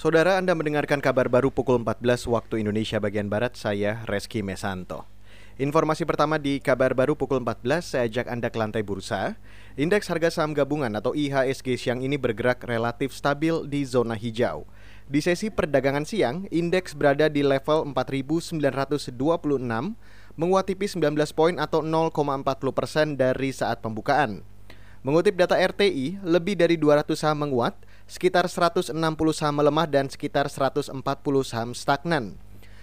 Saudara Anda mendengarkan kabar baru pukul 14 waktu Indonesia bagian Barat, saya Reski Mesanto. Informasi pertama di kabar baru pukul 14, saya ajak Anda ke lantai bursa. Indeks harga saham gabungan atau IHSG siang ini bergerak relatif stabil di zona hijau. Di sesi perdagangan siang, indeks berada di level 4.926, menguat tipis 19 poin atau 0,40 persen dari saat pembukaan. Mengutip data RTI, lebih dari 200 saham menguat, sekitar 160 saham melemah dan sekitar 140 saham stagnan.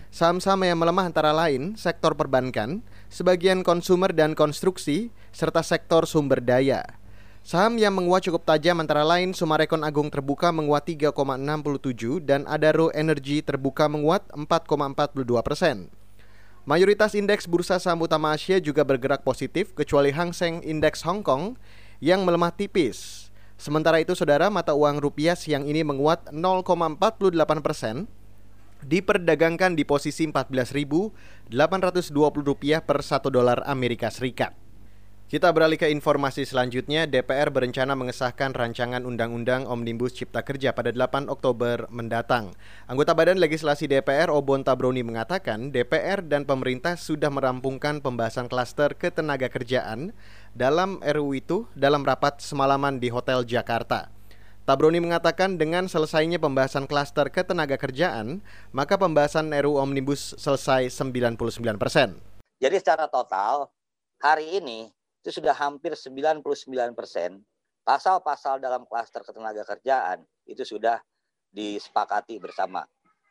Saham-saham yang melemah antara lain sektor perbankan, sebagian konsumer dan konstruksi, serta sektor sumber daya. Saham yang menguat cukup tajam antara lain Sumarekon Agung terbuka menguat 3,67 dan Adaro Energy terbuka menguat 4,42 persen. Mayoritas indeks bursa saham utama Asia juga bergerak positif kecuali Hang Seng Indeks Hong Kong yang melemah tipis. Sementara itu saudara mata uang rupiah siang ini menguat 0,48 persen diperdagangkan di posisi Rp14.820 per 1 dolar Amerika Serikat. Kita beralih ke informasi selanjutnya, DPR berencana mengesahkan rancangan Undang-Undang Omnibus Cipta Kerja pada 8 Oktober mendatang. Anggota Badan Legislasi DPR Obon Tabroni mengatakan DPR dan pemerintah sudah merampungkan pembahasan klaster ketenaga kerjaan dalam RUU itu dalam rapat semalaman di Hotel Jakarta. Tabroni mengatakan dengan selesainya pembahasan klaster ketenaga kerjaan, maka pembahasan RUU Omnibus selesai 99%. Jadi secara total, hari ini itu sudah hampir 99% pasal-pasal dalam klaster ketenaga kerjaan itu sudah disepakati bersama.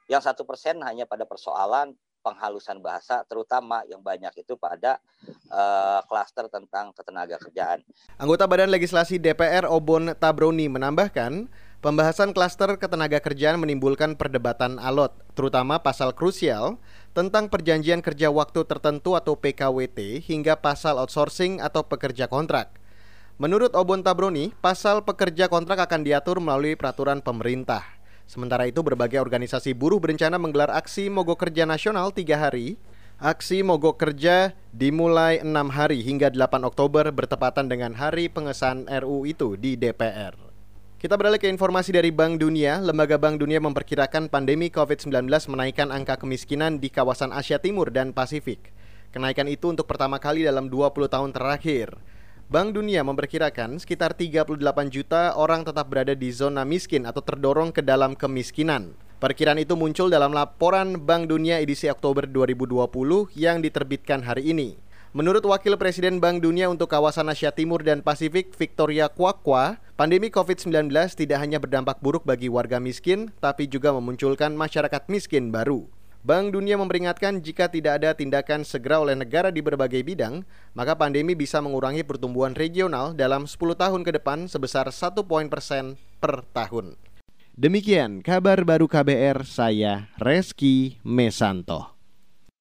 Yang satu persen hanya pada persoalan penghalusan bahasa, terutama yang banyak itu pada uh, klaster tentang ketenaga kerjaan. Anggota Badan Legislasi DPR Obon Tabroni menambahkan, pembahasan klaster ketenaga kerjaan menimbulkan perdebatan alot, terutama pasal krusial tentang perjanjian kerja waktu tertentu atau PKWT hingga pasal outsourcing atau pekerja kontrak. Menurut Obon Tabroni, pasal pekerja kontrak akan diatur melalui peraturan pemerintah. Sementara itu berbagai organisasi buruh berencana menggelar aksi mogok kerja nasional tiga hari. Aksi mogok kerja dimulai enam hari hingga 8 Oktober bertepatan dengan hari pengesahan RU itu di DPR. Kita beralih ke informasi dari Bank Dunia. Lembaga Bank Dunia memperkirakan pandemi COVID-19 menaikkan angka kemiskinan di kawasan Asia Timur dan Pasifik. Kenaikan itu untuk pertama kali dalam 20 tahun terakhir. Bank Dunia memperkirakan sekitar 38 juta orang tetap berada di zona miskin atau terdorong ke dalam kemiskinan. Perkiraan itu muncul dalam laporan Bank Dunia edisi Oktober 2020 yang diterbitkan hari ini. Menurut Wakil Presiden Bank Dunia untuk kawasan Asia Timur dan Pasifik, Victoria Kwakwa, pandemi COVID-19 tidak hanya berdampak buruk bagi warga miskin, tapi juga memunculkan masyarakat miskin baru. Bank Dunia memperingatkan jika tidak ada tindakan segera oleh negara di berbagai bidang, maka pandemi bisa mengurangi pertumbuhan regional dalam 10 tahun ke depan sebesar 1 poin persen per tahun. Demikian kabar baru KBR, saya Reski Mesanto.